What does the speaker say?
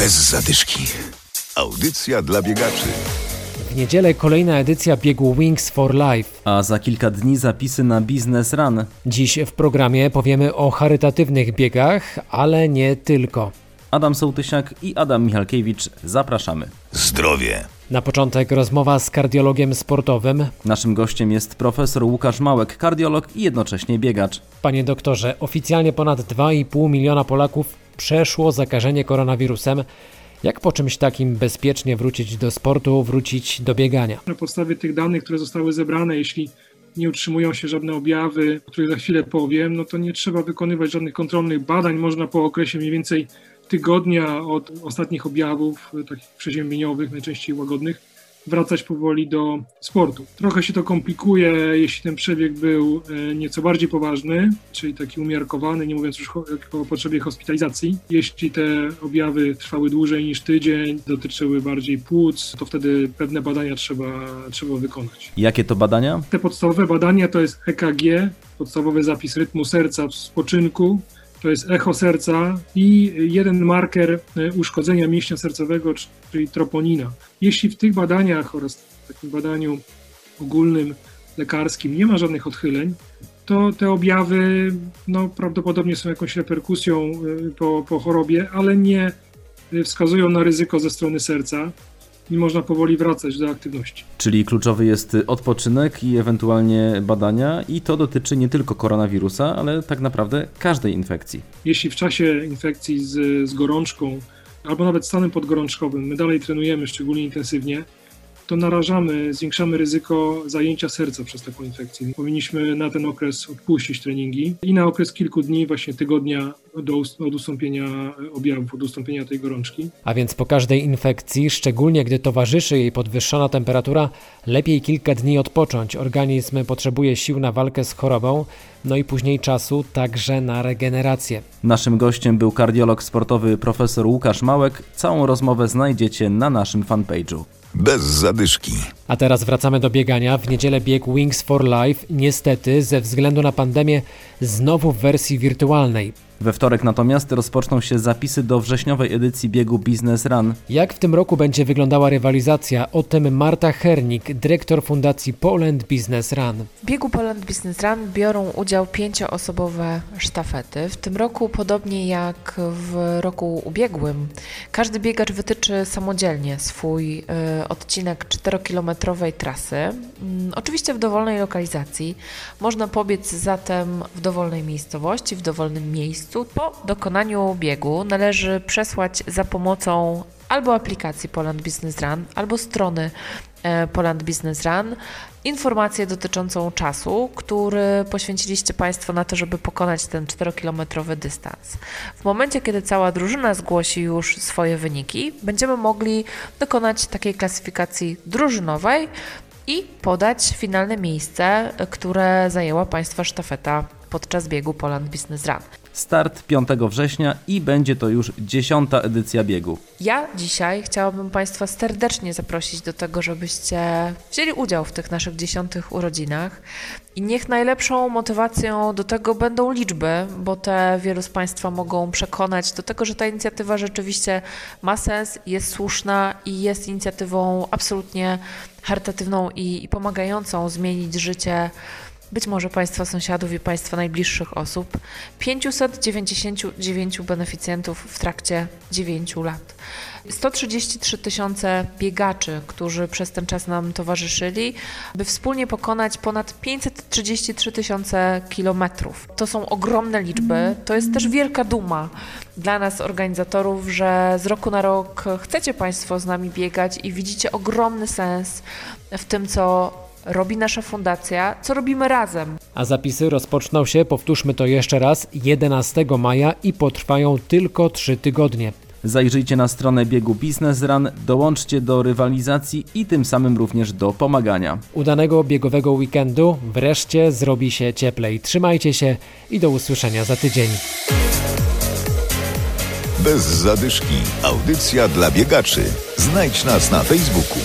Bez zadyszki. Audycja dla biegaczy. W niedzielę kolejna edycja biegu Wings for Life. A za kilka dni zapisy na Business Run. Dziś w programie powiemy o charytatywnych biegach, ale nie tylko. Adam Sołtysiak i Adam Michalkiewicz. Zapraszamy. Zdrowie. Na początek rozmowa z kardiologiem sportowym. Naszym gościem jest profesor Łukasz Małek, kardiolog i jednocześnie biegacz. Panie doktorze, oficjalnie ponad 2,5 miliona Polaków przeszło zakażenie koronawirusem. Jak po czymś takim bezpiecznie wrócić do sportu, wrócić do biegania? Na podstawie tych danych, które zostały zebrane, jeśli nie utrzymują się żadne objawy, o których za chwilę powiem, no to nie trzeba wykonywać żadnych kontrolnych badań. Można po okresie mniej więcej tygodnia od ostatnich objawów, takich przeziębieniowych, najczęściej łagodnych, wracać powoli do sportu. Trochę się to komplikuje, jeśli ten przebieg był e, nieco bardziej poważny, czyli taki umiarkowany, nie mówiąc już o potrzebie hospitalizacji. Jeśli te objawy trwały dłużej niż tydzień, dotyczyły bardziej płuc, to wtedy pewne badania trzeba, trzeba wykonać. Jakie to badania? Te podstawowe badania to jest EKG, podstawowy zapis rytmu serca w spoczynku, to jest echo serca i jeden marker e, uszkodzenia mięśnia sercowego, czyli troponina. Jeśli w tych badaniach oraz w takim badaniu ogólnym, lekarskim nie ma żadnych odchyleń, to te objawy no, prawdopodobnie są jakąś reperkusją e, po, po chorobie, ale nie wskazują na ryzyko ze strony serca i można powoli wracać do aktywności. Czyli kluczowy jest odpoczynek i ewentualnie badania, i to dotyczy nie tylko koronawirusa, ale tak naprawdę każdej infekcji. Jeśli w czasie infekcji z, z gorączką albo nawet stanem podgorączkowym my dalej trenujemy szczególnie intensywnie, to narażamy, zwiększamy ryzyko zajęcia serca przez taką infekcję. Powinniśmy na ten okres odpuścić treningi i na okres kilku dni, właśnie tygodnia do, od ustąpienia objawów, od ustąpienia tej gorączki. A więc po każdej infekcji, szczególnie gdy towarzyszy jej podwyższona temperatura, lepiej kilka dni odpocząć. Organizm potrzebuje sił na walkę z chorobą, no i później czasu także na regenerację. Naszym gościem był kardiolog sportowy profesor Łukasz Małek. Całą rozmowę znajdziecie na naszym fanpage'u. Bez zadyszki. A teraz wracamy do biegania. W niedzielę bieg Wings for Life, niestety ze względu na pandemię, znowu w wersji wirtualnej. We wtorek natomiast rozpoczną się zapisy do wrześniowej edycji biegu Business Run. Jak w tym roku będzie wyglądała rywalizacja? O tym Marta Hernik, dyrektor fundacji Poland Business Run. W biegu Poland Business Run biorą udział pięcioosobowe sztafety. W tym roku, podobnie jak w roku ubiegłym, każdy biegacz wytyczy samodzielnie swój y, odcinek 4-kilometrowej trasy. Y, oczywiście w dowolnej lokalizacji. Można pobiec zatem w dowolnej miejscowości, w dowolnym miejscu. Po dokonaniu biegu należy przesłać za pomocą albo aplikacji Poland Business Run, albo strony e, Poland Business Run informację dotyczącą czasu, który poświęciliście Państwo na to, żeby pokonać ten 4-kilometrowy dystans. W momencie, kiedy cała drużyna zgłosi już swoje wyniki, będziemy mogli dokonać takiej klasyfikacji drużynowej i podać finalne miejsce, które zajęła Państwa sztafeta podczas biegu Poland Business Run. Start 5 września i będzie to już dziesiąta edycja biegu. Ja dzisiaj chciałabym Państwa serdecznie zaprosić do tego, żebyście wzięli udział w tych naszych dziesiątych urodzinach. I niech najlepszą motywacją do tego będą liczby, bo te wielu z Państwa mogą przekonać do tego, że ta inicjatywa rzeczywiście ma sens, jest słuszna i jest inicjatywą absolutnie charytatywną i, i pomagającą zmienić życie być może Państwa sąsiadów i Państwa najbliższych osób, 599 beneficjentów w trakcie 9 lat. 133 tysiące biegaczy, którzy przez ten czas nam towarzyszyli, by wspólnie pokonać ponad 533 tysiące kilometrów. To są ogromne liczby, to jest też wielka duma dla nas, organizatorów, że z roku na rok chcecie Państwo z nami biegać i widzicie ogromny sens w tym, co robi nasza fundacja, co robimy razem. A zapisy rozpoczną się, powtórzmy to jeszcze raz, 11 maja i potrwają tylko 3 tygodnie. Zajrzyjcie na stronę biegu Business Run, dołączcie do rywalizacji i tym samym również do pomagania. Udanego biegowego weekendu wreszcie zrobi się cieplej. Trzymajcie się i do usłyszenia za tydzień. Bez zadyszki. Audycja dla biegaczy. Znajdź nas na Facebooku.